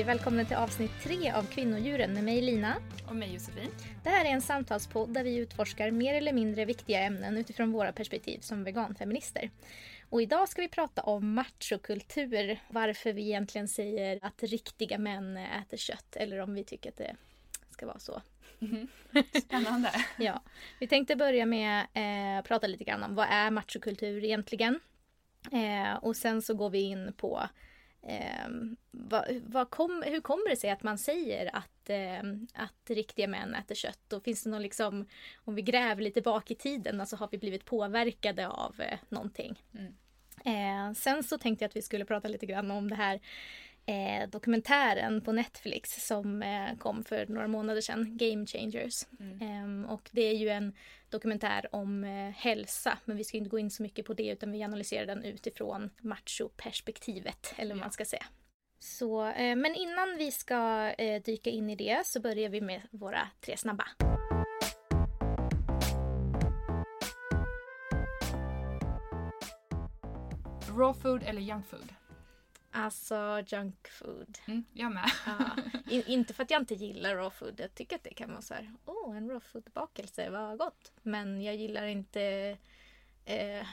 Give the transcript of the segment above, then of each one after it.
Hej! Välkomna till avsnitt tre av Kvinnodjuren med mig Lina. Och mig Josefin. Det här är en samtalspodd där vi utforskar mer eller mindre viktiga ämnen utifrån våra perspektiv som veganfeminister. Och idag ska vi prata om machokultur, varför vi egentligen säger att riktiga män äter kött eller om vi tycker att det ska vara så. Mm. Spännande. ja. Vi tänkte börja med att eh, prata lite grann om vad är machokultur egentligen? Eh, och sen så går vi in på eh, vad, vad kom, hur kommer det sig att man säger att, eh, att riktiga män äter kött? Och finns det någon liksom, om vi gräver lite bak i tiden, alltså har vi blivit påverkade av eh, någonting? Mm. Eh, sen så tänkte jag att vi skulle prata lite grann om det här eh, dokumentären på Netflix som eh, kom för några månader sedan, Game Changers. Mm. Eh, och det är ju en dokumentär om eh, hälsa, men vi ska inte gå in så mycket på det utan vi analyserar den utifrån machoperspektivet, eller vad ja. man ska säga. Så, eh, men innan vi ska eh, dyka in i det så börjar vi med våra tre snabba. Raw food eller junk food? Alltså junk food. Mm, jag med. Ja. In, inte för att jag inte gillar raw food. Jag tycker att det kan vara så här, åh oh, en raw food bakelse, vad gott. Men jag gillar inte eh,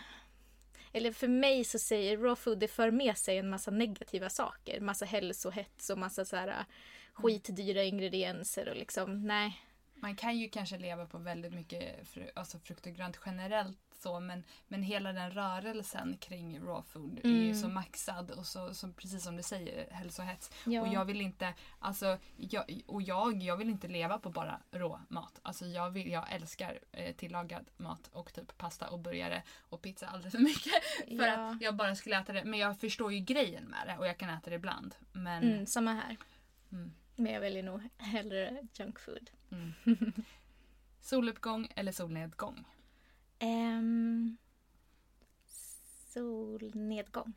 eller för mig så säger raw food, det för med sig en massa negativa saker. Massa hälsohets och massa så här skitdyra ingredienser och liksom, nej. Man kan ju kanske leva på väldigt mycket fru, alltså frukt och grönt generellt så men, men hela den rörelsen kring raw food mm. är ju så mm. maxad och så, så precis som du säger hälsohets. Ja. Och jag vill inte, alltså, jag, och jag, jag vill inte leva på bara rå mat. Alltså jag, vill, jag älskar eh, tillagad mat och typ pasta och burgare och pizza alldeles för mycket. för ja. att jag bara skulle äta det. Men jag förstår ju grejen med det och jag kan äta det ibland. Men, mm, samma här. Mm. Men jag väljer nog hellre junk food. Mm. Soluppgång eller solnedgång? Um, solnedgång.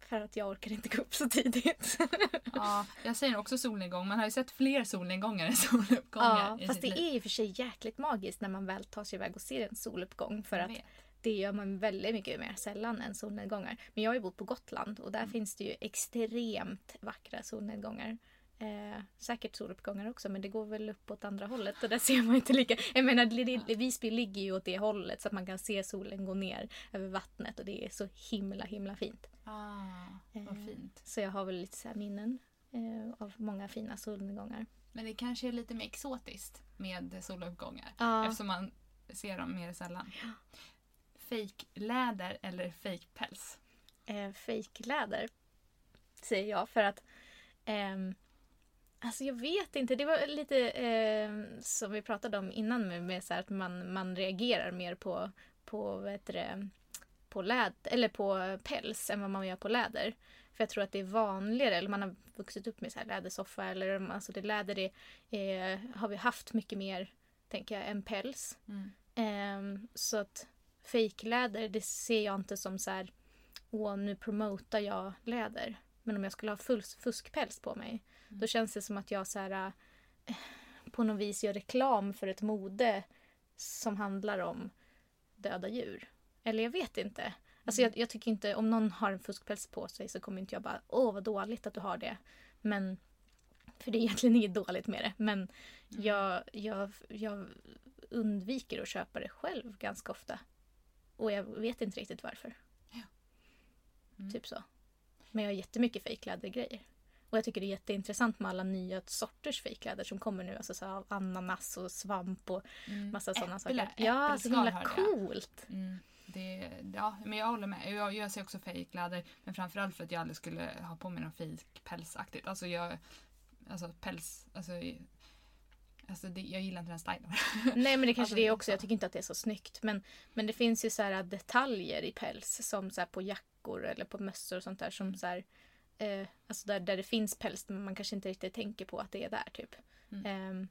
För att jag orkar inte gå upp så tidigt. ja, jag säger också solnedgång. Man har ju sett fler solnedgångar än soluppgångar. Ja, fast det liv. är ju för sig jäkligt magiskt när man väl tar sig iväg och ser en soluppgång. För att det gör man väldigt mycket mer sällan än solnedgångar. Men jag har ju bott på Gotland och där mm. finns det ju extremt vackra solnedgångar. Eh, säkert soluppgångar också men det går väl upp åt andra hållet och där ser man inte lika. Jag menar Visby ligger ju åt det hållet så att man kan se solen gå ner över vattnet och det är så himla himla fint. Ah, vad eh, fint. Så jag har väl lite så minnen eh, av många fina solnedgångar. Men det kanske är lite mer exotiskt med soluppgångar ah. eftersom man ser dem mer sällan. Ja. Fejkläder eller fejkpäls? Eh, fejkläder säger jag för att ehm, Alltså jag vet inte. Det var lite eh, som vi pratade om innan med, med så att man, man reagerar mer på, på, heter det, på, läd, eller på päls än vad man gör på läder. För jag tror att det är vanligare, eller man har vuxit upp med så här lädersoffa eller alltså det läder det eh, har vi haft mycket mer, tänker jag, än päls. Mm. Eh, så att fejkläder, det ser jag inte som så här, åh nu promotar jag läder. Men om jag skulle ha fuskpäls på mig mm. då känns det som att jag så här, äh, på något vis gör reklam för ett mode som handlar om döda djur. Eller jag vet inte. Alltså jag, jag, tycker inte, om någon har en fuskpäls på sig så kommer inte jag bara åh vad dåligt att du har det. Men, för det är egentligen inget dåligt med det. Men mm. jag, jag, jag undviker att köpa det själv ganska ofta. Och jag vet inte riktigt varför. Ja. Mm. Typ så. Men jag har jättemycket fejklädergrejer. Och jag tycker det är jätteintressant med alla nya sorters fejkkläder som kommer nu. Alltså så av ananas och svamp och mm. massa sådana saker. Ja, så himla coolt. Mm. Det, ja, men jag håller med. Jag, jag ser också fejkkläder. Men framförallt för att jag aldrig skulle ha på mig något fejkpälsaktigt. Alltså jag... Alltså päls... Alltså, Alltså det, jag gillar inte den stilen. Nej men det kanske alltså, det är också. Jag tycker inte att det är så snyggt. Men, men det finns ju så detaljer i päls som så på jackor eller på mössor och sånt där som så här, eh, alltså där, där det finns päls men man kanske inte riktigt tänker på att det är där typ. Mm. Eh,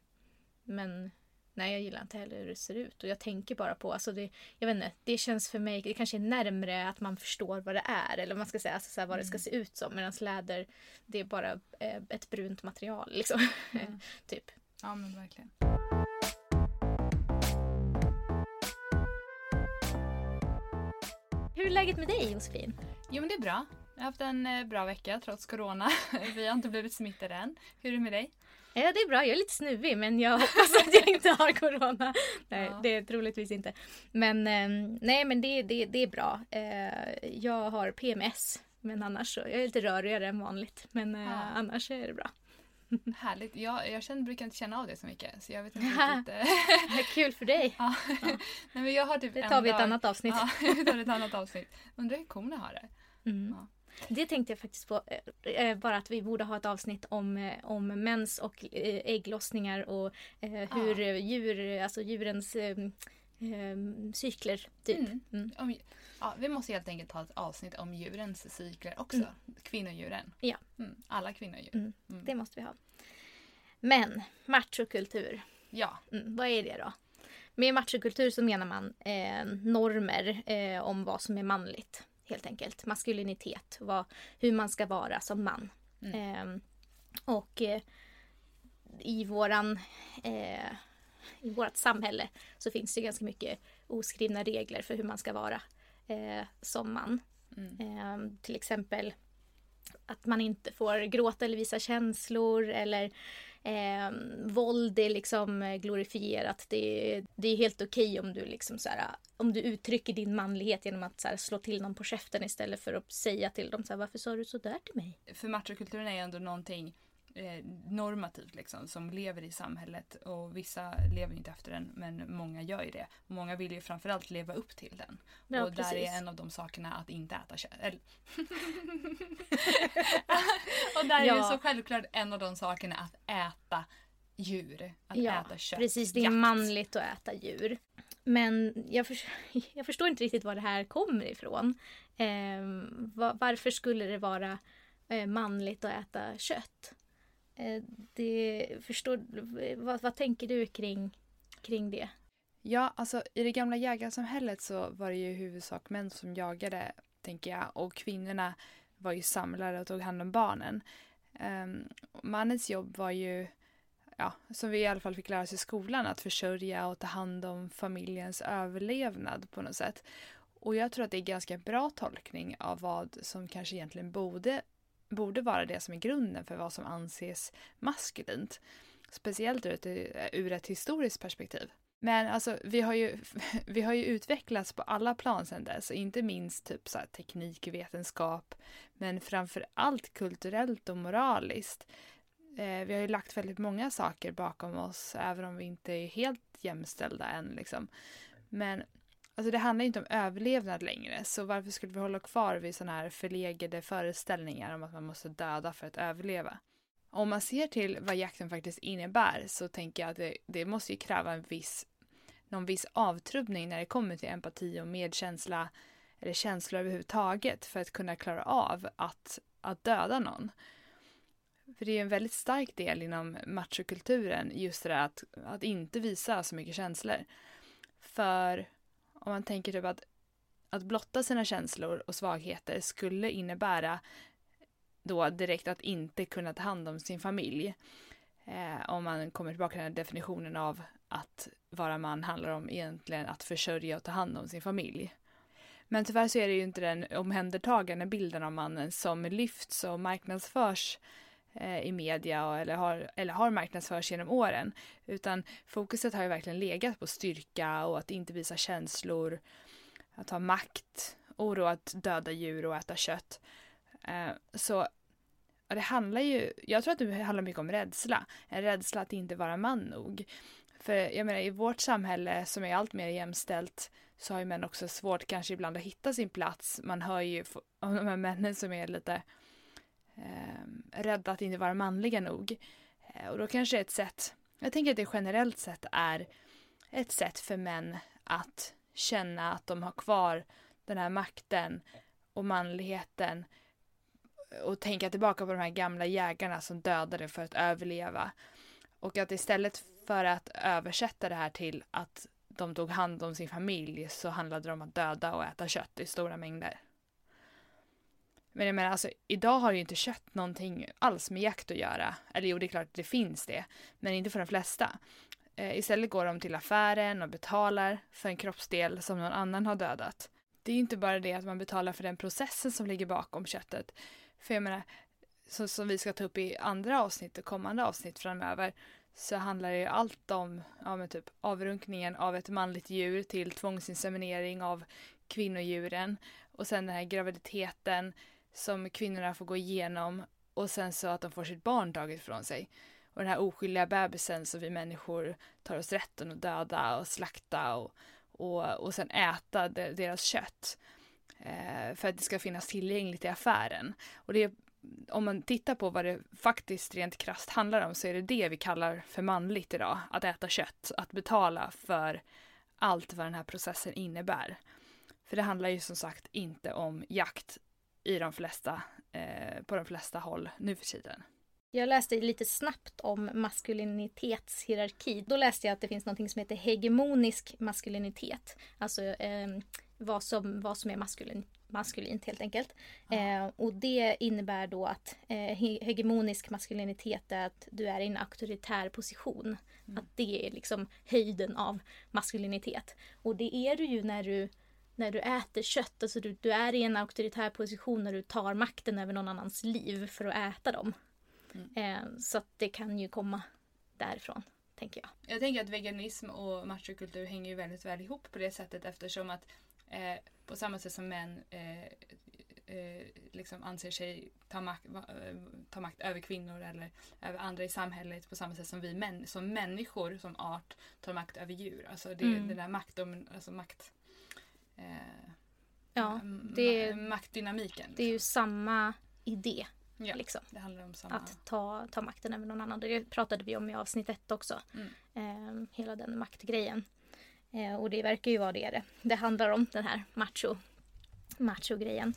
men nej jag gillar inte heller hur det ser ut och jag tänker bara på, alltså det, jag vet inte, det känns för mig, det kanske är närmre att man förstår vad det är eller vad man ska säga, alltså så här, vad det ska mm. se ut som medan läder det är bara eh, ett brunt material liksom. Mm. typ. Ja men verkligen. Hur är läget med dig Josefin? Jo men det är bra. Jag har haft en eh, bra vecka trots corona. Vi har inte blivit smittade än. Hur är det med dig? Ja, det är bra. Jag är lite snuvig men jag hoppas att jag inte har corona. Nej, Ja. det är troligtvis inte. Men eh, nej, men det, det, det är bra. Eh, jag har PMS. Men annars så, jag är lite rörigare än vanligt. Men eh, Ja. annars är det bra. Härligt. Jag, jag känner, brukar inte känna av det så mycket. Så jag vet inte riktigt. eh, Kul för dig. ja. Nej, men jag har typ Det tar vi ett annat avsnitt. Ja, vi tar ett annat avsnitt. Undrar hur korna har det. Mm. Ja. Det tänkte jag faktiskt på. eh, eh, Bara att vi borde ha ett avsnitt om, om mens och ägglossningar och hur Ja. djur, alltså djurens cykler typ. Mm. Mm. Ja, vi måste helt enkelt ta ett avsnitt om djurens cykler också. Mm. Kvinnodjuren. Ja. Mm. Alla kvinnodjur. Mm. Mm. Det måste vi ha. Men machokultur, Ja. mm, vad är det då? Med machokultur så menar man eh, normer eh, om vad som är manligt. Helt enkelt. Maskulinitet. Vad, hur man ska vara som man. Mm. Eh, och i våran eh, i vårt samhälle så finns det ganska mycket oskrivna regler för hur man ska vara eh, som man. Mm. Eh, till exempel att man inte får gråta eller visa känslor eller eh, våld är liksom eh, glorifierat. Det, det är helt okej om du liksom så här, om du uttrycker din manlighet genom att så här, slå till någon på käften istället för att säga till dem så här, varför sa du så där till mig? För machokulturen är ju ändå någonting eh, normativt liksom, som lever i samhället. Och vissa lever inte efter den, men många gör ju det. Många vill ju framförallt leva upp till den. Ja, och där precis. är en av de sakerna att inte äta kött. Och där är Ja. ju så självklart en av de sakerna att äta djur. Att Ja, äta kött. Precis, det är Jakt. manligt att äta djur. Men jag, för, jag förstår inte riktigt var det här kommer ifrån. Eh, va, varför skulle det vara eh, manligt att äta kött? Eh, det, förstår, vad, vad tänker du kring, kring det? Ja, alltså i det gamla jägarsamhället så var det ju i huvudsak män som jagade, tänker jag. Och kvinnorna var ju samlare och tog hand om barnen. Um, mannens jobb var ju, ja, som vi i alla fall fick lära oss i skolan, att försörja och ta hand om familjens överlevnad på något sätt. Och jag tror att det är ganska bra tolkning av vad som kanske egentligen borde, borde vara det som är grunden för vad som anses maskulint. Speciellt ur ett, ur ett historiskt perspektiv. Men alltså, vi har ju, vi har ju utvecklats på alla plan sedan dess. Inte minst typ så här, teknik, vetenskap, men framför allt kulturellt och moraliskt. Eh, vi har ju lagt väldigt många saker bakom oss, även om vi inte är helt jämställda än. Liksom. Men alltså, det handlar inte om överlevnad längre, så varför skulle vi hålla kvar vid sådana här förlegade föreställningar om att man måste döda för att överleva? Om man ser till vad jakten faktiskt innebär så tänker jag att det, det måste ju kräva en viss, någon viss avtrubbning när det kommer till empati och medkänsla eller känslor överhuvudtaget för att kunna klara av att, att döda någon. För det är en väldigt stark del inom machokulturen just det där att, att inte visa så mycket känslor. För om man tänker typ att, att blotta sina känslor och svagheter skulle innebära då direkt att inte kunna ta hand om sin familj. Eh, om man kommer tillbaka till den här definitionen av att vara man handlar om egentligen att försörja och ta hand om sin familj. Men tyvärr så är det ju inte den omhändertagande bilden av mannen som lyfts och marknadsförs eh, Eh, i media eller, har, eller har marknadsförs genom åren. Utan fokuset har ju verkligen legat på styrka och att inte visa känslor, att ha makt, oro att döda djur och äta kött. Eh, så det handlar ju, jag tror att det handlar mycket om rädsla. En rädsla att inte vara man nog. För jag menar i vårt samhälle som är allt mer jämställt så har ju män också svårt kanske ibland att hitta sin plats. Man hör ju om de här männen som är lite eh, rädda att inte vara manliga nog. Eh, och då kanske ett sätt, jag tänker att det generellt sett är ett sätt för män att känna att de har kvar den här makten och manligheten och tänka tillbaka på de här gamla jägarna som dödade för att överleva. Och att istället för att översätta det här till att de tog hand om sin familj så handlade det om att döda och äta kött i stora mängder. Men jag menar alltså, idag har ju inte kött någonting alls med jakt att göra. Eller jo, det är klart att det finns det, men inte för de flesta. Eh, istället går de till affären och betalar för en kroppsdel som någon annan har dödat. det är ju inte bara det att man betalar för den processen som ligger bakom köttet. För jag menar, så, som vi ska ta upp i andra avsnitt och kommande avsnitt framöver så handlar det ju allt om ja, men typ avrunkningen av ett manligt djur till tvångsinseminering av kvinnodjuren och sen den här graviditeten som kvinnorna får gå igenom och sen så att de får sitt barn taget från sig. Och den här oskyldiga bebisen som vi människor tar oss rätten att döda och slakta och, och, och sen äta deras kött. Eh, för att det ska finnas tillgängligt i affären. Och det om man tittar på vad det faktiskt rent krast handlar om så är det det vi kallar för manligt idag. Att äta kött, att betala för allt vad den här processen innebär. För det handlar ju som sagt inte om jakt i de flesta, eh, på de flesta håll nu för tiden. Jag läste lite snabbt om maskulinitetshierarki. Då läste jag att det finns något som heter hegemonisk maskulinitet. Alltså eh, vad, som, vad som är maskulin, maskulint helt enkelt. Eh, och det innebär då att eh, hegemonisk maskulinitet är att du är i en auktoritär position. Mm. Att det är liksom höjden av maskulinitet. Och det är du ju när du när du äter kött, alltså du, du är i en auktoritär position när du tar makten över någon annans liv för att äta dem. Mm. Eh, så att det kan ju komma därifrån, tänker jag. Jag tänker att veganism och machokultur hänger ju väldigt väl ihop på det sättet eftersom att eh, på samma sätt som män eh, eh, liksom anser sig ta makt, eh, ta makt över kvinnor eller över andra i samhället på samma sätt som vi män, som människor som art tar makt över djur. Alltså det, mm. det där makt, alltså makt eh, ja, det, maktdynamiken. Det är ju liksom. samma idé. Ja, liksom. det handlar om samma... Att ta, ta makten över någon annan. Det pratade vi om i avsnitt ett också. Mm. Eh, hela den maktgrejen. Eh, och det verkar ju vara det det, det handlar om, den här macho, macho-grejen.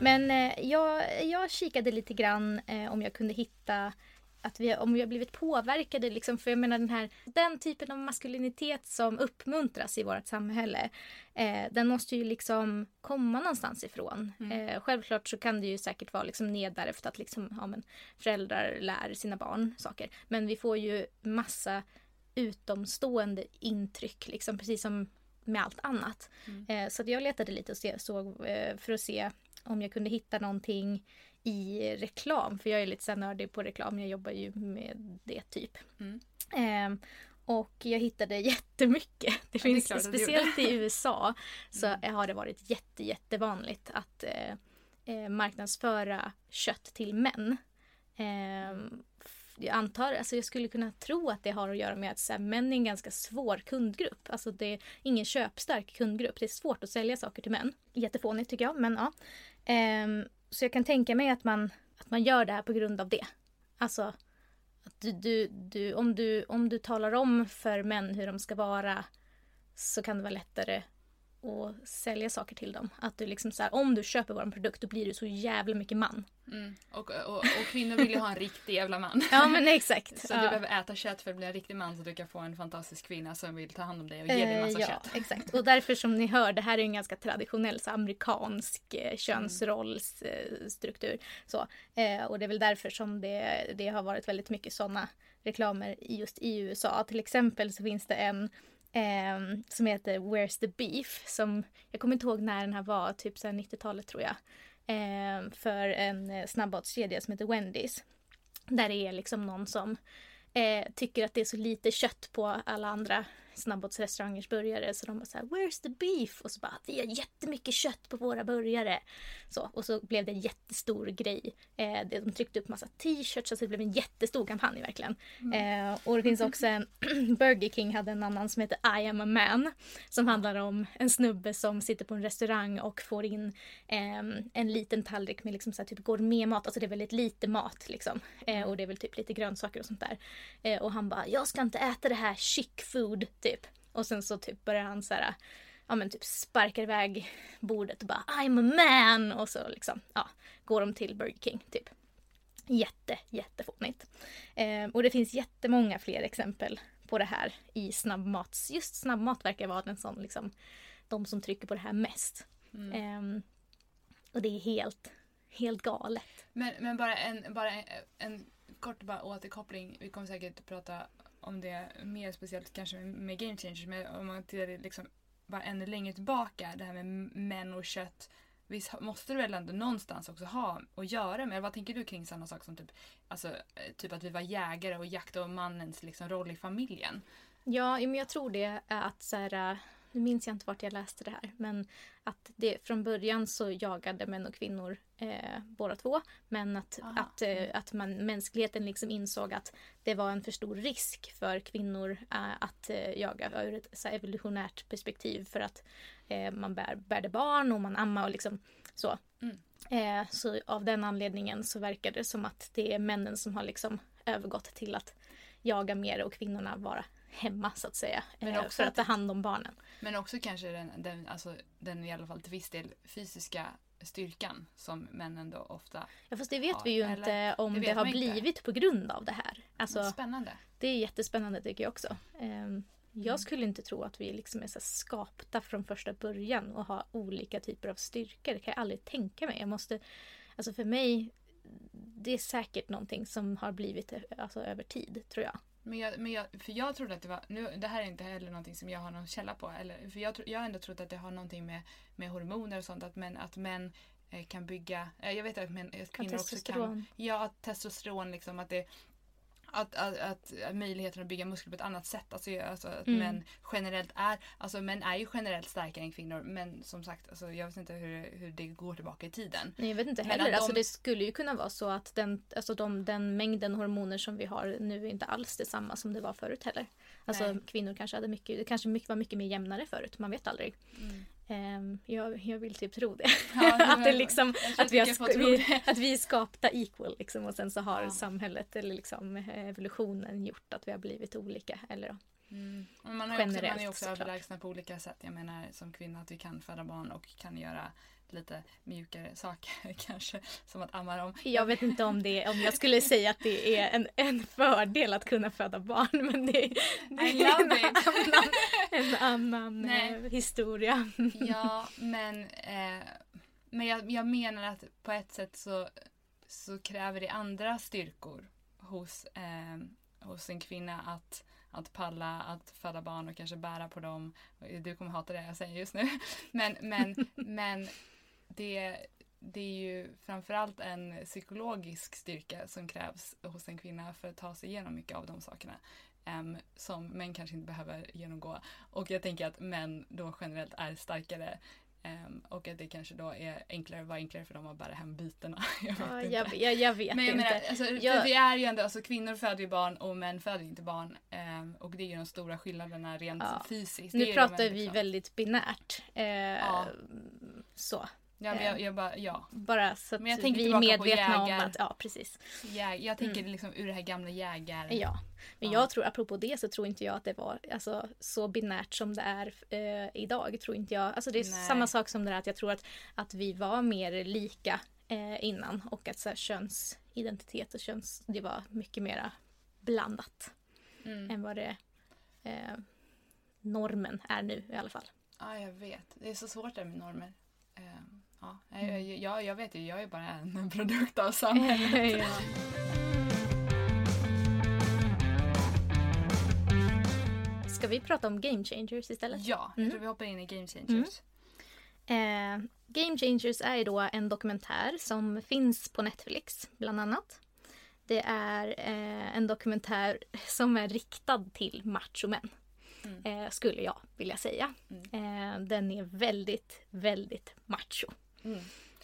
Men eh, jag, jag kikade lite grann eh, om jag kunde hitta att vi, om vi har blivit påverkade. Liksom, för jag menar den här den typen av maskulinitet som uppmuntras i vårt samhälle. Eh, den måste ju liksom komma någonstans ifrån. Mm. Eh, självklart så kan det ju säkert vara liksom nedärvt att liksom, ja, men, föräldrar lär sina barn saker. Men vi får ju massa utomstående intryck, liksom, precis som med allt annat. Mm. Eh, så jag letade lite och se, såg, eh, för att se om jag kunde hitta någonting i reklam. För jag är lite så nördig på reklam. Jag jobbar ju med det typ. Mm. Eh, och jag hittade jättemycket. Det finns, det speciellt i USA så mm. har det varit jätte, jättevanligt att eh, eh, marknadsföra kött till män. Eh, jag antar, alltså jag skulle kunna tro att det har att göra med att så här, män är en ganska svår kundgrupp. Alltså det är ingen köpstark kundgrupp. Det är svårt att sälja saker till män. Jättefånigt tycker jag, men ja. Eh, så jag kan tänka mig att man, att man gör det här på grund av det. Alltså, att du, du, du, om, du, om du talar om för män hur de ska vara så kan det vara lättare och sälja saker till dem. Att du liksom så här, om du köper vår produkt då blir du så jävla mycket man. Mm. Och, och, och, kvinnor vill ju ha en riktig jävla man. ja men exakt. så ja. du behöver äta kött för att bli en riktig man så du kan få en fantastisk kvinna som vill ta hand om dig och ge dig massa eh, ja, kött. exakt. Och därför som ni hör, det här är en ganska traditionell så amerikansk eh, könsrollsstruktur. Eh, så. Eh, och det är väl därför som det, det har varit väldigt mycket sådana reklamer just i USA. Till exempel så finns det en Eh, som heter Where's the Beef. Som, jag kommer inte ihåg när den här var, typ 90-talet tror jag. Eh, för en eh, snabbmatskedja som heter Wendys. Där det är liksom någon som eh, tycker att det är så lite kött på alla andra snabbmatsrestaurangers burgare så de var så här, “Where's the beef?” och så bara “Vi har jättemycket kött på våra burgare”. Så, och så blev det en jättestor grej. Eh, de tryckte upp massa t-shirts, så det blev en jättestor kampanj verkligen. Mm. Eh, och det finns också en, Burger King hade en annan som heter I am a man. Som handlar om en snubbe som sitter på en restaurang och får in eh, en liten tallrik med liksom så här, typ gourmetmat, alltså det är väldigt lite mat liksom. Eh, och det är väl typ lite grönsaker och sånt där. Eh, och han bara “Jag ska inte äta det här chic food” typ. Och sen så typ börjar han så här, ja men typ sparkar iväg bordet och bara I'm a man! Och så liksom, ja, går de till Burger King typ. Jätte, jättefånigt. Eh, och det finns jättemånga fler exempel på det här i snabbmats. Just snabbmat verkar vara den som liksom, de som trycker på det här mest. Mm. Eh, och det är helt, helt galet. Men, men bara, en, bara en, en kort bara återkoppling. Vi kommer säkert prata om det är mer speciellt kanske med, Game Changers, men om man tittar liksom bara ännu längre tillbaka, det här med män och kött. Visst måste det väl ändå någonstans också ha att göra med, vad tänker du kring sådana saker som typ, alltså, eh, typ att vi var jägare och jakt och mannens liksom, roll i familjen? Ja, men jag tror det är att så här, eh, nu minns jag inte vart jag läste det här, men att det från början så jagade män och kvinnor eh, båda två. Men att, att, eh, att man, mänskligheten liksom insåg att det var en för stor risk för kvinnor eh, att eh, jaga ur ett så evolutionärt perspektiv för att eh, man bär, bärde barn och man ammar och liksom så. Mm. Eh, så av den anledningen så verkar det som att det är männen som har liksom övergått till att jaga mer och kvinnorna vara hemma så att säga. Men eh, också för att ta hand om barnen. Men också kanske den, den, alltså, den i alla fall till viss del fysiska styrkan som männen då ofta Ja fast det vet har. vi ju inte om det, det har blivit inte. på grund av det här. Alltså, Spännande. Det är jättespännande tycker jag också. Um, jag mm. skulle inte tro att vi liksom är så skapta från första början och har olika typer av styrkor. Det kan jag aldrig tänka mig. Jag måste, alltså för mig, det är säkert någonting som har blivit alltså, över tid tror jag. Men jag, men jag, för jag trodde att det var, nu, det här är inte heller någonting som jag har någon källa på. Eller, för jag, jag har ändå trott att det har någonting med, med hormoner och sånt, att män, att män eh, kan bygga, eh, jag vet att, män, att kvinnor också kan... Ja, testosteron liksom, att det att, att, att, möjligheten att bygga muskler på ett annat sätt. Alltså, alltså att mm. män generellt är, alltså män är ju generellt starkare än kvinnor men som sagt, alltså, jag vet inte hur, hur det går tillbaka i tiden. Nej jag vet inte heller. De... Alltså, det skulle ju kunna vara så att den, alltså, de, den mängden hormoner som vi har nu är inte alls detsamma som det var förut heller. Alltså Nej. kvinnor kanske hade mycket, det kanske mycket, var mycket mer jämnare förut, man vet aldrig. Mm. Um, jag, jag vill typ tro det. Ja, att, det liksom, att, vi har, vi, att vi är skapta equal liksom, och sen så har ja. samhället eller liksom, evolutionen gjort att vi har blivit olika. Eller, mm. man, är också, man är också överlägsna på olika sätt. Jag menar som kvinna att vi kan föda barn och kan göra lite mjukare saker kanske. Som att amma dem. Jag vet inte om, det, om jag skulle säga att det är en, en fördel att kunna föda barn men det, det en annan, en annan eh, historia. Ja men, eh, men jag, jag menar att på ett sätt så, så kräver det andra styrkor hos, eh, hos en kvinna att att palla att föda barn och kanske bära på dem. Du kommer hata det jag säger just nu. Men, men, men det, det är ju framförallt en psykologisk styrka som krävs hos en kvinna för att ta sig igenom mycket av de sakerna. Um, som män kanske inte behöver genomgå. Och jag tänker att män då generellt är starkare Um, och att det kanske då är enklare, var enklare för dem att bära hem bytena. jag, vet ja, jag, jag, jag, vet men jag inte. Menar, alltså, jag... Vi är ju ändå, alltså, kvinnor föder ju barn och män föder inte barn. Um, och det är ju de stora skillnaderna rent ja. fysiskt. Nu pratar vi liksom. väldigt binärt. Uh, ja. Så. Ja, men jag, eh, jag bara, ja. Bara så att men vi är medvetna om att, ja precis. Jäg, jag tänker mm. liksom ur det här gamla jägar... Ja. Men ja. jag tror, apropå det så tror inte jag att det var alltså, så binärt som det är eh, idag. Tror inte jag. Alltså det är Nej. samma sak som det där att jag tror att, att vi var mer lika eh, innan och att så här, könsidentitet och köns, det var mycket mera blandat. Mm. Än vad det eh, normen är nu i alla fall. Ja, jag vet. Det är så svårt det med normer. Um Ja, jag, vet ju, jag är bara en produkt av samhället. ja. Ska vi prata om Game Changers istället? Ja, jag mm. tror vi hoppar in i Game Changers. Mm. Eh, Game Changers är då en dokumentär som finns på Netflix bland annat. Det är eh, en dokumentär som är riktad till machomän. Mm. Eh, skulle jag vilja säga. Mm. Eh, den är väldigt, väldigt macho. Mm.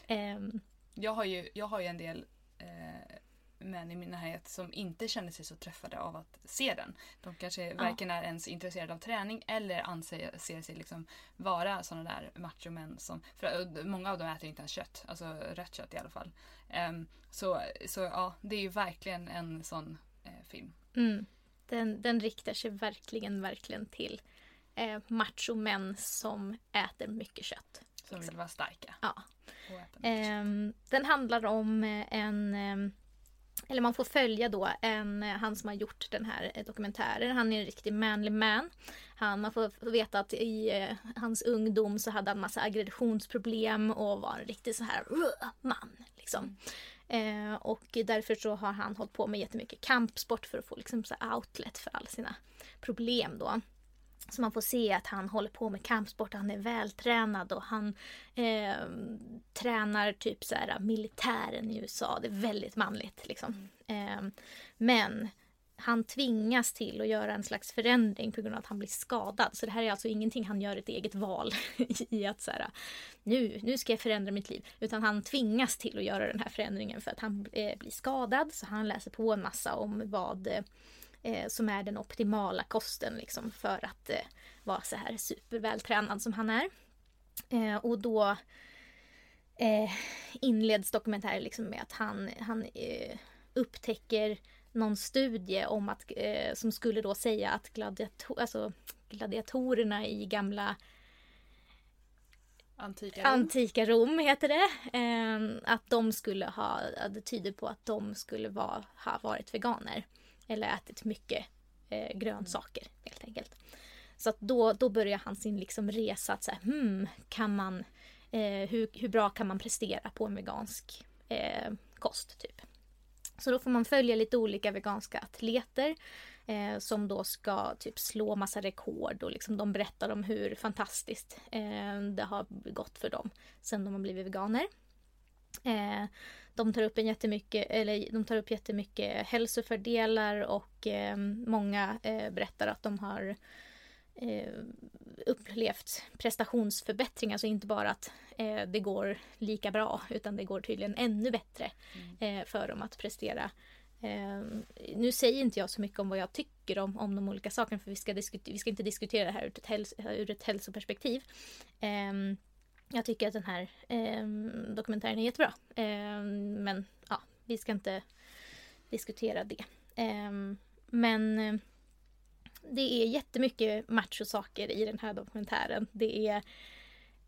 Um, jag, har ju, jag har ju en del eh, män i min närhet som inte känner sig så träffade av att se den. De kanske ja. varken är ens intresserade av träning eller anser ser sig liksom vara sådana där machomän som... För många av dem äter inte ens kött, alltså rött kött i alla fall. Um, så, så ja, det är ju verkligen en sån eh, film. Mm. Den, den riktar sig verkligen, verkligen till eh, machomän som äter mycket kött. Som vill vara starka. Ja. Ehm, den handlar om eh, en ehm, eller man får följa då en, eh, han som har gjort den här eh, dokumentären. Han är en riktig manly man. Han, man får veta att i eh, hans ungdom så hade han massa aggressionsproblem och var en riktig så här man. Liksom. Eh, och därför så har han hållit på med jättemycket kampsport för att få liksom så outlet för alla sina problem då. Så man får se att han håller på med kampsport, han är vältränad och han eh, tränar typ så här militären i USA. Det är väldigt manligt liksom. Eh, men han tvingas till att göra en slags förändring på grund av att han blir skadad. Så det här är alltså ingenting han gör ett eget val i att så här, nu, nu ska jag förändra mitt liv. Utan han tvingas till att göra den här förändringen för att han eh, blir skadad. Så han läser på en massa om vad eh, som är den optimala kosten liksom, för att eh, vara så här supervältränad som han är. Eh, och då eh, inleds dokumentären liksom med att han, han eh, upptäcker någon studie om att, eh, som skulle då säga att gladiator, alltså, gladiatorerna i gamla Antika Rom. Antika Rom heter det. Eh, att de skulle ha, det tyder på att de skulle vara, ha varit veganer. Eller ätit mycket eh, grönsaker mm. helt enkelt. Så att då, då börjar han sin liksom resa att säga, hmm, kan man, eh, hur, hur bra kan man prestera på en vegansk eh, kost typ. Så då får man följa lite olika veganska atleter eh, som då ska typ slå massa rekord och liksom de berättar om hur fantastiskt eh, det har gått för dem sen de har blivit veganer. Eh, de tar upp en jättemycket, eller de tar upp jättemycket hälsofördelar och eh, många eh, berättar att de har eh, upplevt prestationsförbättringar. Alltså inte bara att eh, det går lika bra utan det går tydligen ännu bättre mm. eh, för dem att prestera. Nu säger inte jag så mycket om vad jag tycker om, om de olika sakerna för vi ska, vi ska inte diskutera det här ur ett, häls ur ett hälsoperspektiv. Jag tycker att den här eh, dokumentären är jättebra. Eh, men ja, vi ska inte diskutera det. Ehm, men ehm, det är jättemycket machosaker i den här dokumentären. Det är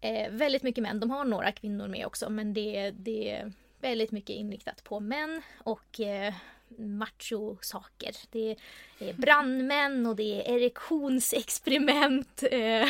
eh, väldigt mycket män. De har några kvinnor med också men det, det är väldigt mycket inriktat på män och eh, macho-saker. Det är brandmän och det är erektionsexperiment. Eh,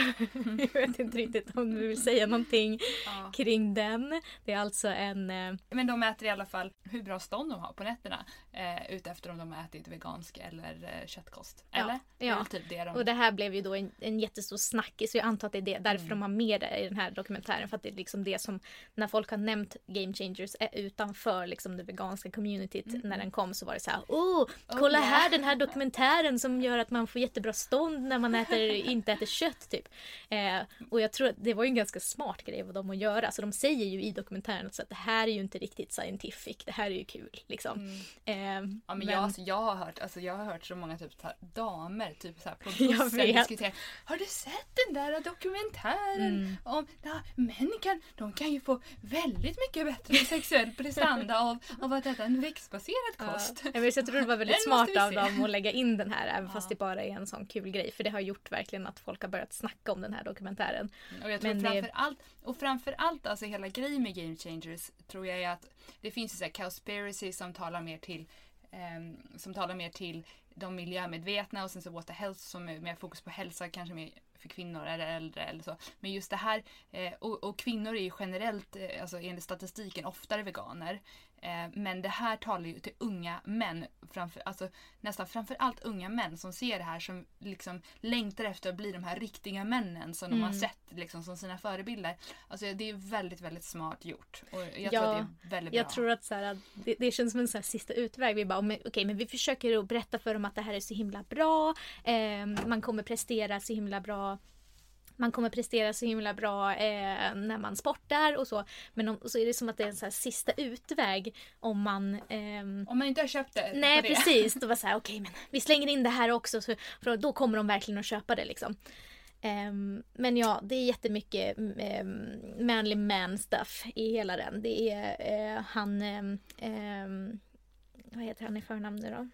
jag vet inte riktigt om du vill säga någonting ja. kring den. Det är alltså en... Eh, Men de mäter i alla fall hur bra stånd de har på nätterna. Eh, utefter om de har ätit vegansk eller köttkost. Eller? Ja, ja. Typ det de... och det här blev ju då en, en jättestor snackis. Så jag antar att det är det, därför mm. de har med det i den här dokumentären. För att det är liksom det som, när folk har nämnt Game Changers utanför liksom det veganska communityt mm. när den kom så var det så här, oh, kolla oh, yeah. här den här dokumentären som gör att man får jättebra stånd när man äter, inte äter kött typ. Eh, och jag tror att det var ju en ganska smart grej av dem att göra. Så de säger ju i dokumentären att det här är ju inte riktigt scientific, det här är ju kul liksom. Mm. Eh, ja, men, men... Jag, alltså, jag, har hört, alltså, jag har hört så många typ, så här, damer typ, så här, på bussen diskutera. Har du sett den där dokumentären? Mm. om ja, Män kan, de kan ju få väldigt mycket bättre sexuell prestanda av, av att äta en växtbaserad kost. Ja. Jag tror det var väldigt smart av dem att lägga in den här även ja. fast det bara är en sån kul grej. För det har gjort verkligen att folk har börjat snacka om den här dokumentären. Och jag tror Men framför det... allt, och framför allt alltså hela grejen med Game Changers tror jag är att det finns ju så här som talar mer till eh, som talar mer till de miljömedvetna och sen så Water Health som är mer fokus på hälsa, kanske mer för kvinnor eller äldre eller så. Men just det här, eh, och, och, kvinnor är ju generellt, eh, alltså enligt statistiken, oftare veganer. Eh, men det här talar ju till unga män, framför, alltså nästan framförallt unga män som ser det här som liksom längtar efter att bli de här riktiga männen som mm. de har mm. sett liksom som sina förebilder. Alltså det är väldigt, väldigt smart gjort. Och jag ja, tror att det är väldigt bra. Jag tror att så här, det, det känns som en så sista utväg. Vi bara, okej okay, men vi försöker att berätta för dem att det här är så himla bra. Eh, man kommer prestera så himla bra man kommer prestera så himla bra eh, när man sportar och så. Men om, så är det som att det är en så sista utväg om man... Ehm... Om man inte har köpt det. Nej det. precis. Då var så här, okej okay, men vi slänger in det här också så, för då kommer de verkligen att köpa det liksom. Um, men ja, det är jättemycket um, manly man stuff i hela den. Det är uh, han... Um, vad heter han i förnamn nu då?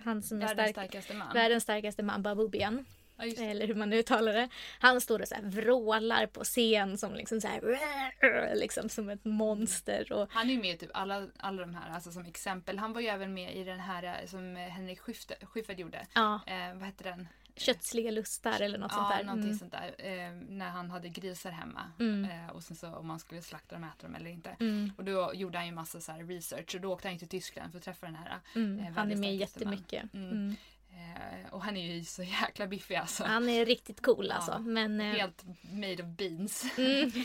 Han som är världens stark, starkaste man. Världens starkaste man, Babubian. Ja, eller hur man uttalar det. Han står och så här vrålar på scen som liksom så här, liksom som ett monster. Och... Han är ju med i typ alla, alla de här, alltså som exempel. Han var ju även med i den här som Henrik Schyffert gjorde. Ja. Eh, vad hette den? Kötsliga lustar eller något ja, sånt där. någonting Mm. sånt där. Eh, när han hade grisar hemma. Mm. Eh, och sen så om man skulle slakta dem, äta dem eller inte. Mm. Och då gjorde han ju massa så research och då åkte han till Tyskland för att träffa den här. Mm. Eh, Han är med starkaste man. jättemycket. Mm. Eh, och han är ju så jäkla biffig alltså. Han är riktigt cool Ja. alltså. Men, eh, Helt made of beans. mm.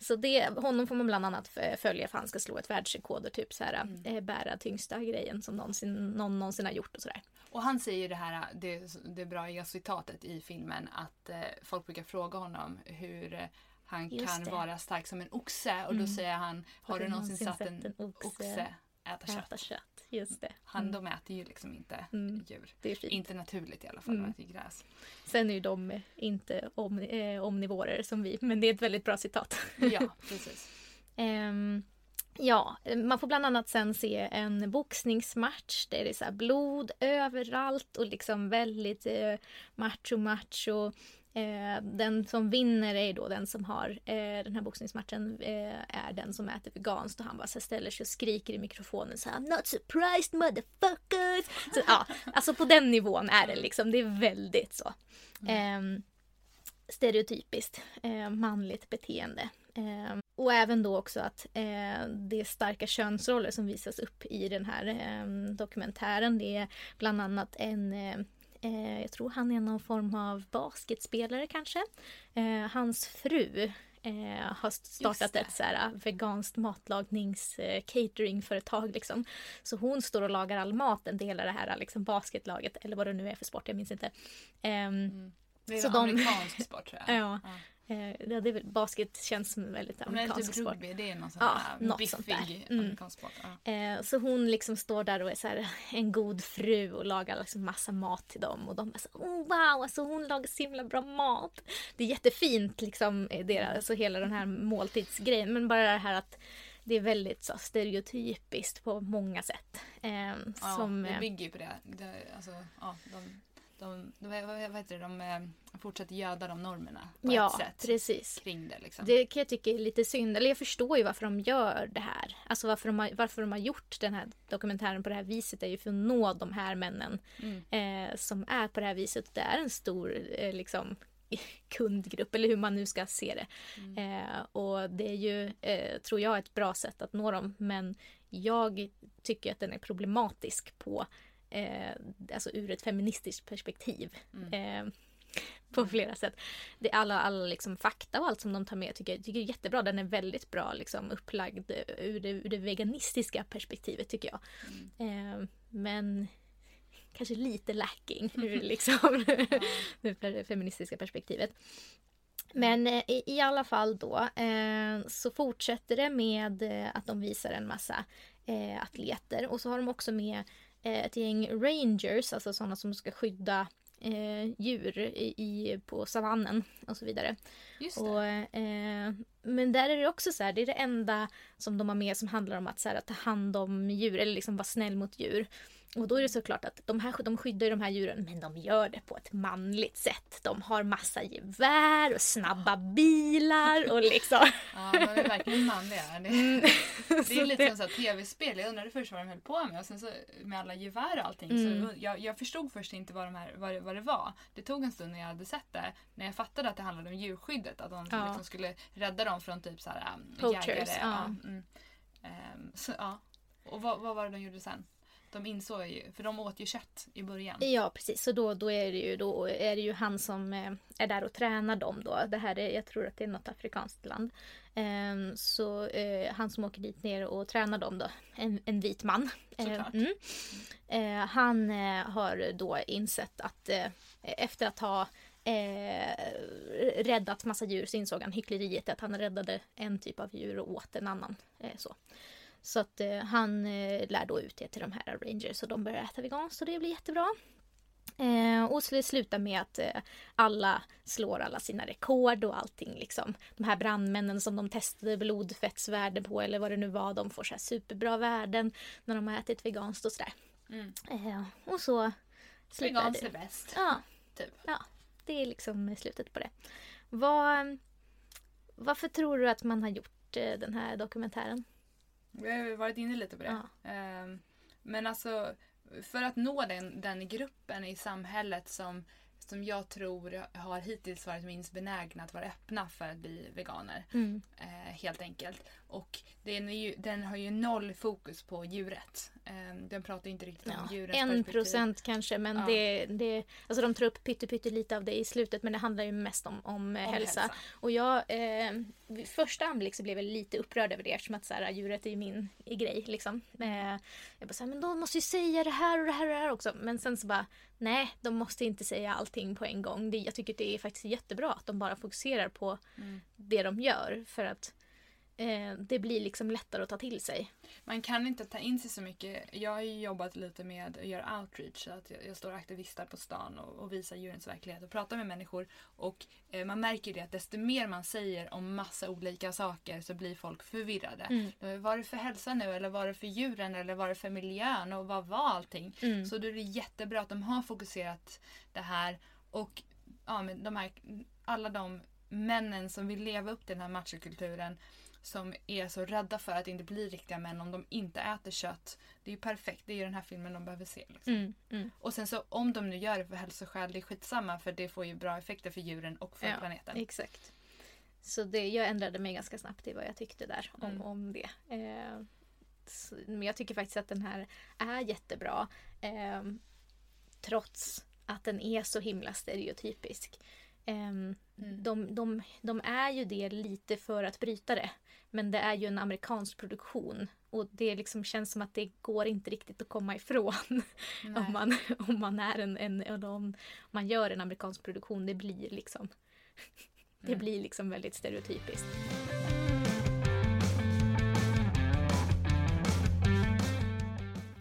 Så det, honom får man bland annat följa för han ska slå ett världsrekord och typ så här, Mm. eh, bära tyngsta grejen som någonsin, någon någonsin har gjort och sådär. Och han säger ju det här, det, det bra citatet i filmen att folk brukar fråga honom hur han Just kan det. vara stark som en oxe och då Mm. säger han Har du någonsin sett en oxe, oxe äta kött? äta kött? Just det. Han, Mm. De äter ju liksom inte Mm. djur. Det är fint. Inte naturligt i alla fall, Mm. de äter gräs. Sen är ju de inte om, eh, omnivorer som vi, men det är ett väldigt bra citat. Ja, precis. Ehm, ja, man får bland annat sen se en boxningsmatch där det är så blod överallt och liksom väldigt eh, macho macho. Eh, den som vinner är då den som har eh, den här boxningsmatchen eh, är den som äter veganskt och han bara så ställer sig och skriker i mikrofonen så här Not surprised motherfuckers! Så, ja, alltså på den nivån är det liksom, det är väldigt så. Ehm, stereotypiskt eh, manligt beteende. Eh, och även då också att eh, det är starka könsroller som visas upp i den här eh, dokumentären. Det är bland annat en eh, Eh, jag tror han är någon form av basketspelare kanske. Eh, hans fru eh, har startat ett så här, veganskt matlagnings eh, cateringföretag. Liksom. Så hon står och lagar all maten till hela det här liksom, basketlaget eller vad det nu är för sport, jag minns inte. Ehm, Det är Så de- amerikansk sport tror jag. Ja. eh, ja, det basket känns som en väldigt Men amerikansk typ sport. rugby, det är någon sån Ja, något biffig sånt där. Mm. amerikansk sport. Ja. Eh, så hon liksom står där och är så här, en god fru och lagar liksom massa mat till dem. Och de är så oh, wow, alltså hon lagar så himla bra mat. Det är jättefint liksom, eh, deras, alltså hela den här måltidsgrejen. Men bara det här att det är väldigt så, stereotypiskt på många sätt. Eh, Ja, som, det eh, bygger ju på det. det alltså, ja, de, de, de, vad, heter det, de eh, fortsätter göda de normerna på ja, ett sätt precis. kring det. Liksom. Det kan jag tycka är lite synd. Eller jag förstår ju varför de gör det här. Alltså varför de har, varför de har gjort den här dokumentären på det här viset är ju för att nå de här männen Mm. eh, som är på det här viset. Det är en stor eh, liksom, kundgrupp eller hur man nu ska se det. Mm. Eh, och det är ju, eh, tror jag, ett bra sätt att nå dem. Men jag tycker att den är problematisk på eh, alltså ur ett feministiskt perspektiv. Mm. Eh, på flera sätt. Det, alla alla liksom fakta och allt som de tar med tycker jag tycker är jättebra. Den är väldigt bra liksom, upplagd ur det, ur det veganistiska perspektivet tycker jag. Mm. Eh, men kanske lite lacking ur liksom, det feministiska perspektivet. Men eh, i, i alla fall då eh, så fortsätter det med eh, att de visar en massa eh, atleter och så har de också med ett gäng rangers, alltså sådana som ska skydda eh, djur i, i, på savannen och så vidare. Och, eh, men där är det också så här, det är det enda som de har med som handlar om att, så här, att ta hand om djur eller liksom vara snäll mot djur. Och då är det såklart att de, här, de skyddar de här djuren men de gör det på ett manligt sätt. De har massa gevär och snabba bilar och liksom... Ja, de är verkligen manliga. Det, det är lite som här tv-spel. Jag undrade först vad de höll på med och sen så med alla gevär och allting. Mm. Så jag, jag förstod först inte vad, de här, vad, det, vad det var. Det tog en stund när jag hade sett det. När jag fattade att det handlade om djurskyddet. Att de Ja. liksom skulle rädda dem från typ så här, um, Poachers, jägare. ja. mm. Ehm, så, ja. Och vad, vad var det de gjorde sen? De insåg ju, för de åt ju kött i början. Ja precis, så då, då, är det ju, då är det ju han som eh, är där och tränar dem då. Det här är, jag tror att det är något afrikanskt land. Ehm, så eh, han som åker dit ner och tränar dem då, en, en vit man. Såklart. mm. Eh, han har då insett att efter att ha räddat massa djur så insåg han hyckleriet att han räddade en typ av djur och åt en annan. Så. Så att eh, han eh, lär då ut det till de här rangers och de börjar äta veganskt och det blir jättebra. Eh, och så det slutar med att eh, alla slår alla sina rekord och allting liksom. De här brandmännen som de testade blodfettsvärden på eller vad det nu var, de får så här superbra värden när de har ätit veganskt och sådär. Mm. Eh, och så slutar Veganskt är det. bäst. Ja, Typ. ja, det är liksom slutet på det. Vad, varför tror du att man har gjort eh, den här dokumentären? Vi har ju varit inne lite på det. Ehm, Men alltså, för att nå den, den gruppen i samhället som som jag tror har hittills varit minst benägna att vara öppna för att bli veganer. Mm. Eh, helt enkelt. Och den, är ju, den har ju noll fokus på djuret. Eh, den pratar inte riktigt om Ja, djurens en perspektiv. procent kanske men Ja. det, det, alltså de tar upp pytte, pytte lite av det i slutet men det handlar ju mest om, om, eh, Om hälsa. Och jag, eh, vid första anblick så blev jag lite upprörd över det eftersom att så här, djuret är ju min i grej. Liksom. Eh, jag bara så här, men de måste ju säga det här och det här och det här också. Men sen så bara, nej, de måste inte säga allting på en gång. Det, jag tycker det är faktiskt jättebra att de bara fokuserar på Mm. det de gör. För att det blir liksom lättare att ta till sig. Man kan inte ta in sig så mycket. Jag har ju jobbat lite med att göra outreach. Så att jag, jag står aktivistar på stan och, och visar djurens verklighet och pratar med människor. Och eh, man märker det att desto mer man säger om massa olika saker så blir folk förvirrade. Mm. Eh, Var det för hälsa nu eller var det för djuren eller var det för miljön och vad var allting? Mm. Så då är det jättebra att de har fokuserat det här och ja, men de här, alla de männen som vill leva upp till den här machokulturen som är så rädda för att inte bli riktiga män om de inte äter kött. Det är ju perfekt, det är ju den här filmen de behöver se. Liksom. Mm. Mm. Och sen så om de nu gör det för hälsoskäl, det är skitsamma för det får ju bra effekter för djuren och för Ja, planeten. Exakt. Så det, jag ändrade mig ganska snabbt i vad jag tyckte där om, Mm. om det. Eh, så, men jag tycker faktiskt att den här är jättebra. Eh, trots att den är så himla stereotypisk. Eh, de, de, de är ju det lite för att bryta det. Men det är ju en amerikansk produktion. Och det liksom känns som att det går inte riktigt att komma ifrån. Om, man, om man är en, en om man gör en amerikansk produktion. Det blir liksom det Mm. blir liksom väldigt stereotypiskt.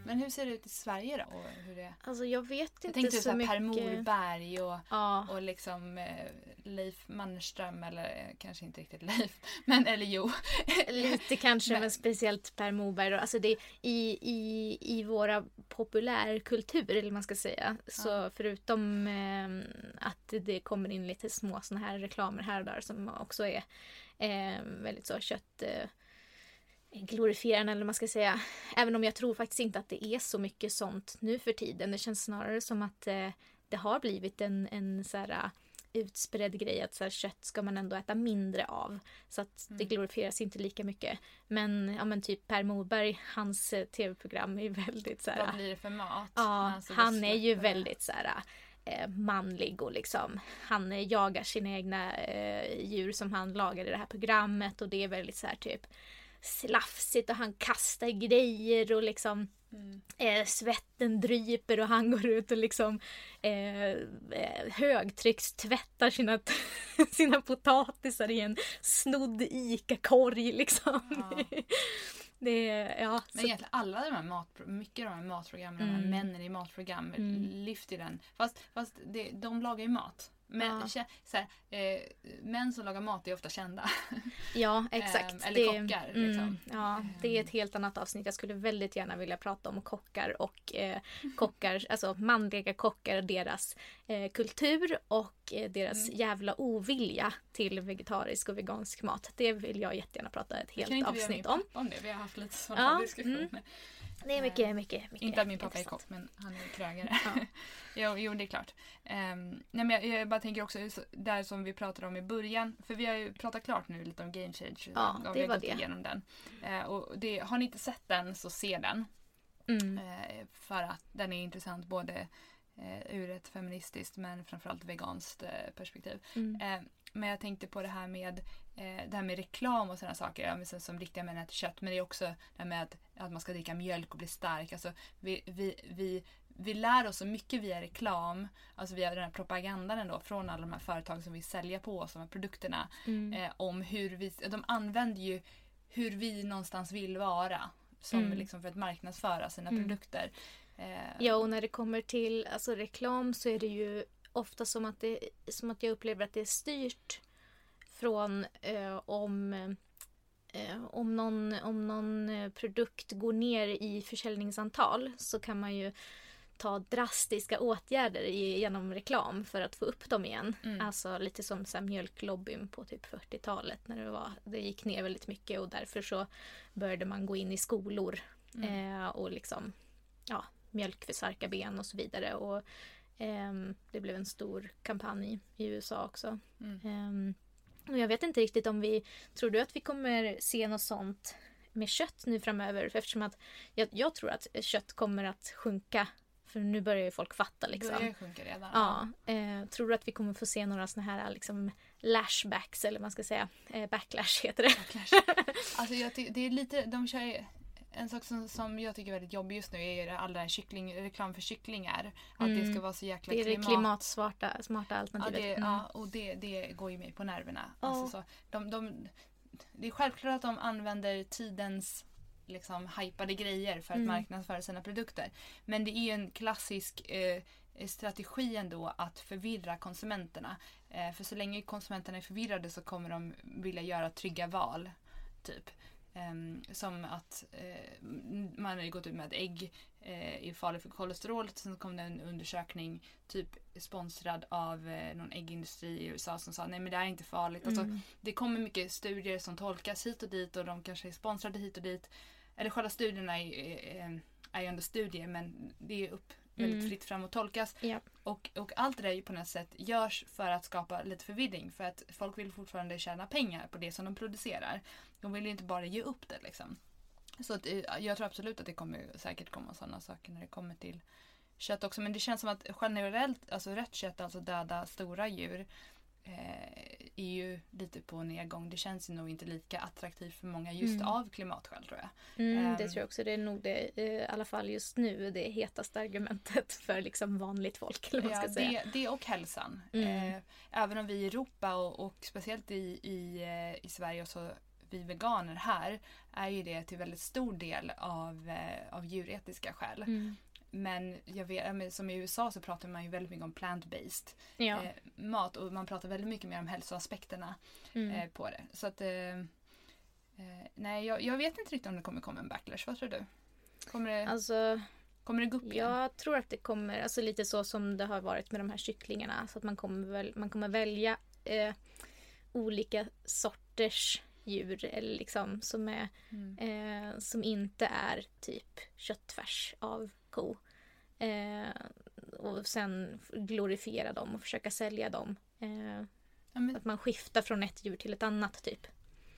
Men hur ser det ut i Sverige då? Och hur det... Alltså jag vet Jag inte tänkte så så här mycket. Per Morberg och Ja, Och liksom eh, Leif Mannerström, eller eh, kanske inte riktigt Leif, men eller jo. lite kanske Men- men speciellt Per Morberg. då. Alltså det, i, i, I våra populärkultur, eller man ska säga, så Ja. förutom eh, att det kommer in lite små såna här reklamer här och där som också är eh, väldigt så kött eh, glorifierande eller man ska säga. Även om jag tror faktiskt inte att det är så mycket sånt nu för tiden. Det känns snarare som att eh, det har blivit en, en så här, eh, utspridd grej att så här, kött ska man ändå äta mindre av. Så att det Mm. glorifieras inte lika mycket. Men, ja, men typ Per Morberg, hans eh, tv-program är väldigt så här, Vad blir det för mat? Ja, Alltså, det han är ju väldigt så här, eh, manlig och liksom han eh, jagar sina egna djur som han lagar i det här programmet och det är väldigt så här typ slafsigt och han kastar grejer och liksom Mm. eh, svetten dryper och han går ut och liksom eh, eh, högtryckstvättar sina, sina potatisar i en snodd ICA-korg liksom. Ja. det ja. Men så- egentligen alla de här mat, mycket av de här matprogrammen, de här Mm. männen i matprogram Mm. lyfter den. Fast, fast det, de lagar ju mat. Men, Ja. så här, eh, män som lagar mat är ofta kända. Ja, exakt. eller kockar, liksom. ja, det är ett helt annat avsnitt. Jag skulle väldigt gärna vilja prata om kockar och eh, kockar, alltså manliga kockar, deras eh, kultur och eh, deras Mm. jävla ovilja till vegetarisk och vegansk mat. Det vill jag jättegärna prata ett helt avsnitt om. om det? Vi har haft lite sådana Ja, diskussioner. mm. Det är mycket, mycket, mycket Inte att min pappa är kock men han är krögare. Ja. jo, jo, det är klart. Um, nej, men jag, jag bara tänker också så- där som vi pratade om i början. För vi har ju pratat klart nu lite om Game Change. Ja, det vi har var gått det. igenom den. Eh, och det, har ni inte sett den så se den. Mm. Eh, för att den är intressant både eh, ur ett feministiskt men framförallt veganskt eh, perspektiv. Mm. Eh, men jag tänkte på det här med, eh, det här med reklam och sådana saker. Ja, men sen som riktiga män äter kött. Men det är också det här med att, att man ska dricka mjölk och bli stark. Alltså, vi, vi, vi, vi lär oss så mycket via reklam. Alltså via den här propagandan ändå, från alla de här företag som vill sälja på oss, de här produkterna. Mm. Eh, om hur vi, de använder ju hur vi någonstans vill vara. Som Mm. liksom för att marknadsföra sina Mm. produkter. Eh, Ja, och när det kommer till alltså, reklam så är det ju ofta som att, det, som att jag upplever att det är styrt från eh, om, eh, om, någon, om någon eh, produkt går ner i försäljningsantal så kan man ju ta drastiska åtgärder genom reklam för att få upp dem igen. Mm. Alltså lite som så här, mjölklobbyn på typ 40-talet när det, var, det gick ner väldigt mycket och därför så började man gå in i skolor Mm. eh, och liksom ja, mjölk för starka ben och så vidare. Och, Ehm, det blev en stor kampanj i USA också. Mm. Ehm, och jag vet inte riktigt om vi... Tror du att vi kommer se något sånt med kött nu framöver? Eftersom att jag, jag tror att kött kommer att sjunka. För nu börjar ju folk fatta liksom. Börjar sjunka redan. Ja, eh, tror du att vi kommer få se några såna här liksom lashbacks eller vad man ska säga. Eh, backlash heter det. Alltså jag det är lite, de kör ju- en sak som, som jag tycker är väldigt jobbig just nu är all den här kyckling, reklam för kycklingar. Att det Mm. ska vara så jäkla Det är det klimat... klimatsmarta smarta Ja, alternativet. det, Mm. ja, och det, det går ju mig på nerverna. Ja. Alltså så, de, de, det är självklart att de använder tidens liksom, hypade grejer för att Mm. marknadsföra sina produkter. Men det är ju en klassisk eh, strategi ändå att förvirra konsumenterna. Eh, för så länge konsumenterna är förvirrade så kommer de vilja göra trygga val. Typ. Ehm, som att eh, man har gått ut med att ägg eh, är farligt för kolesterol. Sen kom det en undersökning typ sponsrad av eh, någon äggindustri i USA som sa nej men det här är inte farligt. Alltså, Mm. det kommer mycket studier som tolkas hit och dit och de kanske är sponsrade hit och dit. Eller själva studierna är, är, är ju ändå studier men det är upp väldigt Mm. fritt fram att tolkas. Ja. Och, och allt det där på något sätt görs för att skapa lite förvirring. För att folk vill fortfarande tjäna pengar på det som de producerar. De vill ju inte bara ge upp det liksom. Så att, eh, jag tror absolut att det kommer säkert komma sådana saker när det kommer till kött också. Men det känns som att generellt, alltså rött kött, alltså döda stora djur är ju lite på nedgång. Det känns ju nog inte lika attraktivt för många just Mm. av klimatskäl tror jag. Mm, det Ehm. tror jag också. Det är nog det, eh, i alla fall just nu, det hetaste argumentet för liksom vanligt folk. Ja, det, det och hälsan. Mm. Eh, även om vi i Europa och, och speciellt i, i, eh, i Sverige och så vi veganer här är ju det till väldigt stor del av, eh, av djuretiska skäl. Mm. Men jag vet, som i USA så pratar man ju väldigt mycket om plant-based Ja. eh, mat och man pratar väldigt mycket mer om hälsoaspekterna Mm. eh, på det. Så att eh, eh, nej, jag, jag vet inte riktigt om det kommer komma en backlash. Vad tror du? Kommer det, Alltså, kommer det gå upp igen? jag tror att det kommer, alltså lite så som det har varit med de här kycklingarna. Så att man kommer, väl, man kommer välja eh, olika sorters djur eller liksom som, är, Mm. eh, som inte är typ köttfärs av ko. Eh, och sen glorifiera dem och försöka sälja dem. Eh, Ja, men, att man skiftar från ett djur till ett annat typ.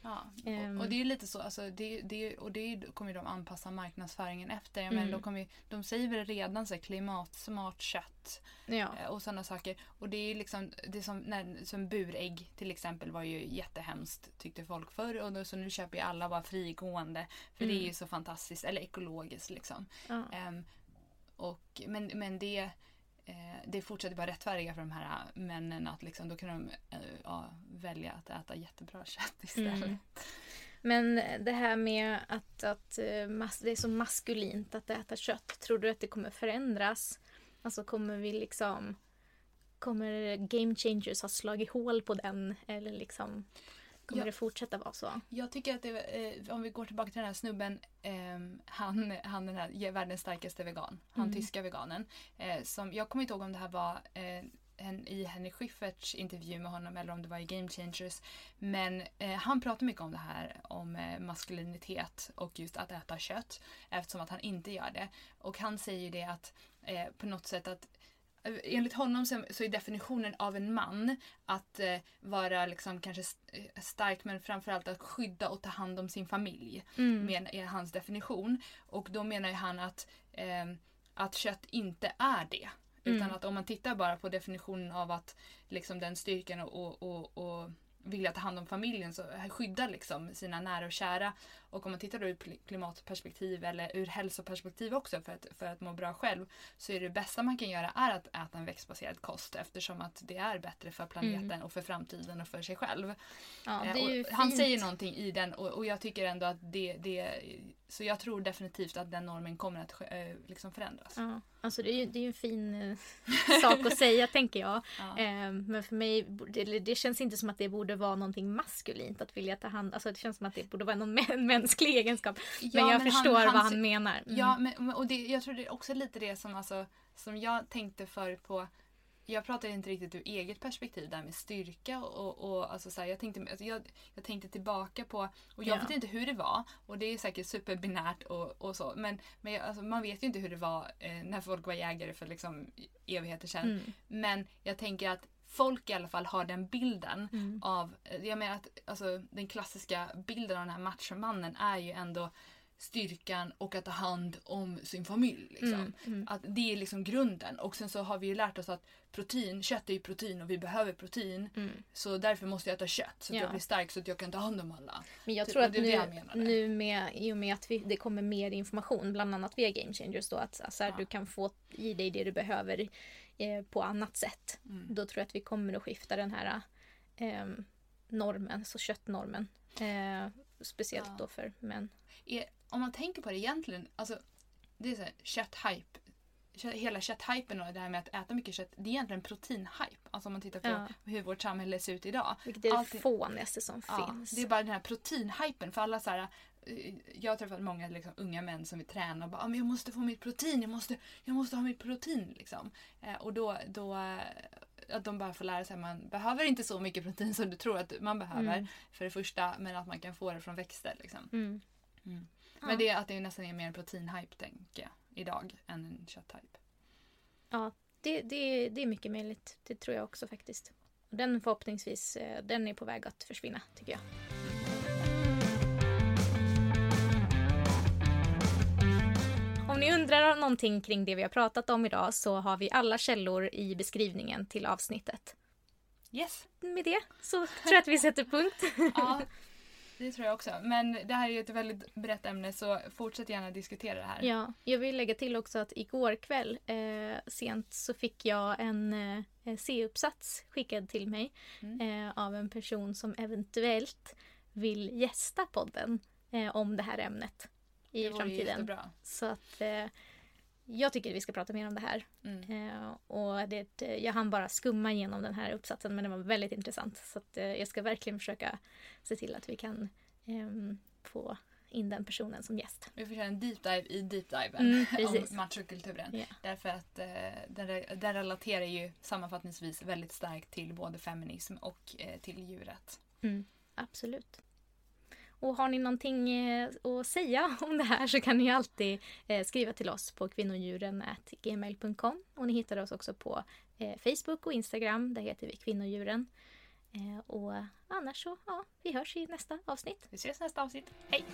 Ja, Ehm. och, och det är ju lite så, alltså, det, det, och det är kommer ju de anpassa marknadsföringen efter. Jag Mm. menar, de, kommer, de säger väl redan så här, klimatsmart kött Ja. eh, och sådana saker. Och det är ju liksom, det som, när, som burägg till exempel var ju jättehemskt tyckte folk förr. Och då, så nu köper ju alla bara frigående. För det är Mm. ju så fantastiskt, eller ekologiskt liksom. Ja. Ehm, och, men, men det, eh, det fortsätter bara rättfärdiga för de här männen att liksom, då kan de eh, ja, välja att äta jättebra kött istället. Mm. Men det här med att, att eh, mas- det är så maskulint att äta kött. Tror du att det kommer förändras? Alltså kommer vi liksom... Kommer Game Changers ha slagit hål på den? Eller liksom... Kommer Ja. det fortsätta vara så? Jag tycker att det, eh, om vi går tillbaka till den här snubben, eh, han, han den här världens starkaste vegan, han Mm. tyska veganen. Eh, som, jag kommer inte ihåg om det här var eh, en, i Henry Schyfferts intervju med honom eller om det var i Game Changers. Men eh, han pratar mycket om det här om eh, maskulinitet och just att äta kött eftersom att han inte gör det. Och han säger ju det att eh, på något sätt att Enligt honom så, är definitionen av en man att eh, vara liksom kanske eh, stark men framförallt att skydda och ta hand om sin familj. Mm. Är hans definition. Och då menar han att, eh, att kött inte är det. Utan Mm. att om man tittar bara på definitionen av att liksom den styrkan och, och, och, och vilja ta hand om familjen så skydda liksom sina nära och kära. Och om man tittar ur klimatperspektiv eller ur hälsoperspektiv också för att, för att må bra själv så är det bästa man kan göra är att äta en växtbaserad kost eftersom att det är bättre för planeten och för framtiden och för sig själv. Ja, Eh, han säger någonting i den och, och jag tycker ändå att det, det så jag tror definitivt att den normen kommer att eh, liksom förändras. Ja, alltså det är ju, det är en fin eh, sak att säga tänker jag. Ja. Men för mig, det, det känns inte som att det borde vara någonting maskulint att vilja ta hand Alltså det känns som att det borde vara någon mä- mänsklig egenskap. Men Ja, jag men han- förstår han vad se- han menar. Mm. Ja, men, och det, jag tror det är också lite det som, alltså, som jag tänkte förut på jag pratar inte riktigt ur eget perspektiv där med styrka och, och alltså så här, jag, tänkte, alltså jag, jag tänkte tillbaka på, och jag Ja. vet inte hur det var och det är säkert superbinärt och, och så men, men jag, alltså, man vet ju inte hur det var eh, när folk var jägare för liksom evigheter sedan. Mm. Men jag tänker att folk i alla fall har den bilden Mm. av, jag menar att alltså, den klassiska bilden av den här machomannen är ju ändå styrkan och att ta hand om sin familj. Liksom. Mm. Mm. Att det är liksom grunden. Och sen så har vi ju lärt oss att protein, kött är ju protein och vi behöver protein. Mm. Så därför måste jag äta kött så att Ja. jag blir stark så att jag kan ta hand om alla. Men jag Typ, tror att det nu, jag nu med, i och med att vi, det kommer mer information, bland annat via Game Changers då, att alltså, Ja. du kan få i dig det du behöver eh, på annat sätt. Mm. Då tror jag att vi kommer att skifta den här eh, normen, så köttnormen. Eh, speciellt Ja. då för män. Är, om man tänker på det egentligen, alltså det är så här, kötthype. Kö- Hela kötthypen och det här med att äta mycket kött, det är egentligen proteinhype. Alltså om man tittar på Ja. hur vårt samhälle ser ut idag. Vilket är Allting- det fånigaste som Ja, finns. det är bara den här proteinhypen för alla så här. Eh, Jag har träffat många liksom, unga män som vill träna och bara ah, men jag måste få mitt protein, jag måste, jag måste ha mitt protein. Liksom. Eh, och då, då eh, att de bara får lära sig att man behöver inte så mycket protein som du tror att man behöver. Mm. För det första, men att man kan få det från växter. Liksom. Mm. Mm. Ja. Men det är att det är nästan är mer en proteinhype tänker jag idag än en kötthype. Ja, det, det, det är mycket möjligt. Det tror jag också faktiskt. Den förhoppningsvis, eh, den är på väg att försvinna tycker jag. Om ni undrar någonting kring det vi har pratat om idag så har vi alla källor i beskrivningen till avsnittet. Yes! Med det så tror jag att vi sätter punkt. Ja, det tror jag också. Men det här är ju ett väldigt brett ämne så fortsätt gärna diskutera det här. Ja, jag vill lägga till också att igår kväll eh, sent så fick jag en eh, C-uppsats skickad till mig Mm. eh, av en person som eventuellt vill gästa podden eh, om det här ämnet i det framtiden. jättebra. Så att eh, jag tycker att vi ska prata mer om det här. Mm. Eh, och det, jag hann bara skumma igenom den här uppsatsen men den var väldigt intressant. Så att, eh, jag ska verkligen försöka se till att vi kan ehm, få in den personen som gäst. Vi får köra en deep dive i deep diven Mm, om machokulturen. Ja. Därför att eh, den relaterar ju sammanfattningsvis väldigt starkt till både feminism och eh, till djuret. Mm, absolut. Och har ni någonting eh, att säga om det här så kan ni alltid eh, skriva till oss på kvinnodjuren.gmail.com och ni hittar oss också på eh, Facebook och Instagram. Där heter vi Kvinnodjuren. Och annars så, ja, vi hörs i nästa avsnitt. Vi ses nästa avsnitt. Hej!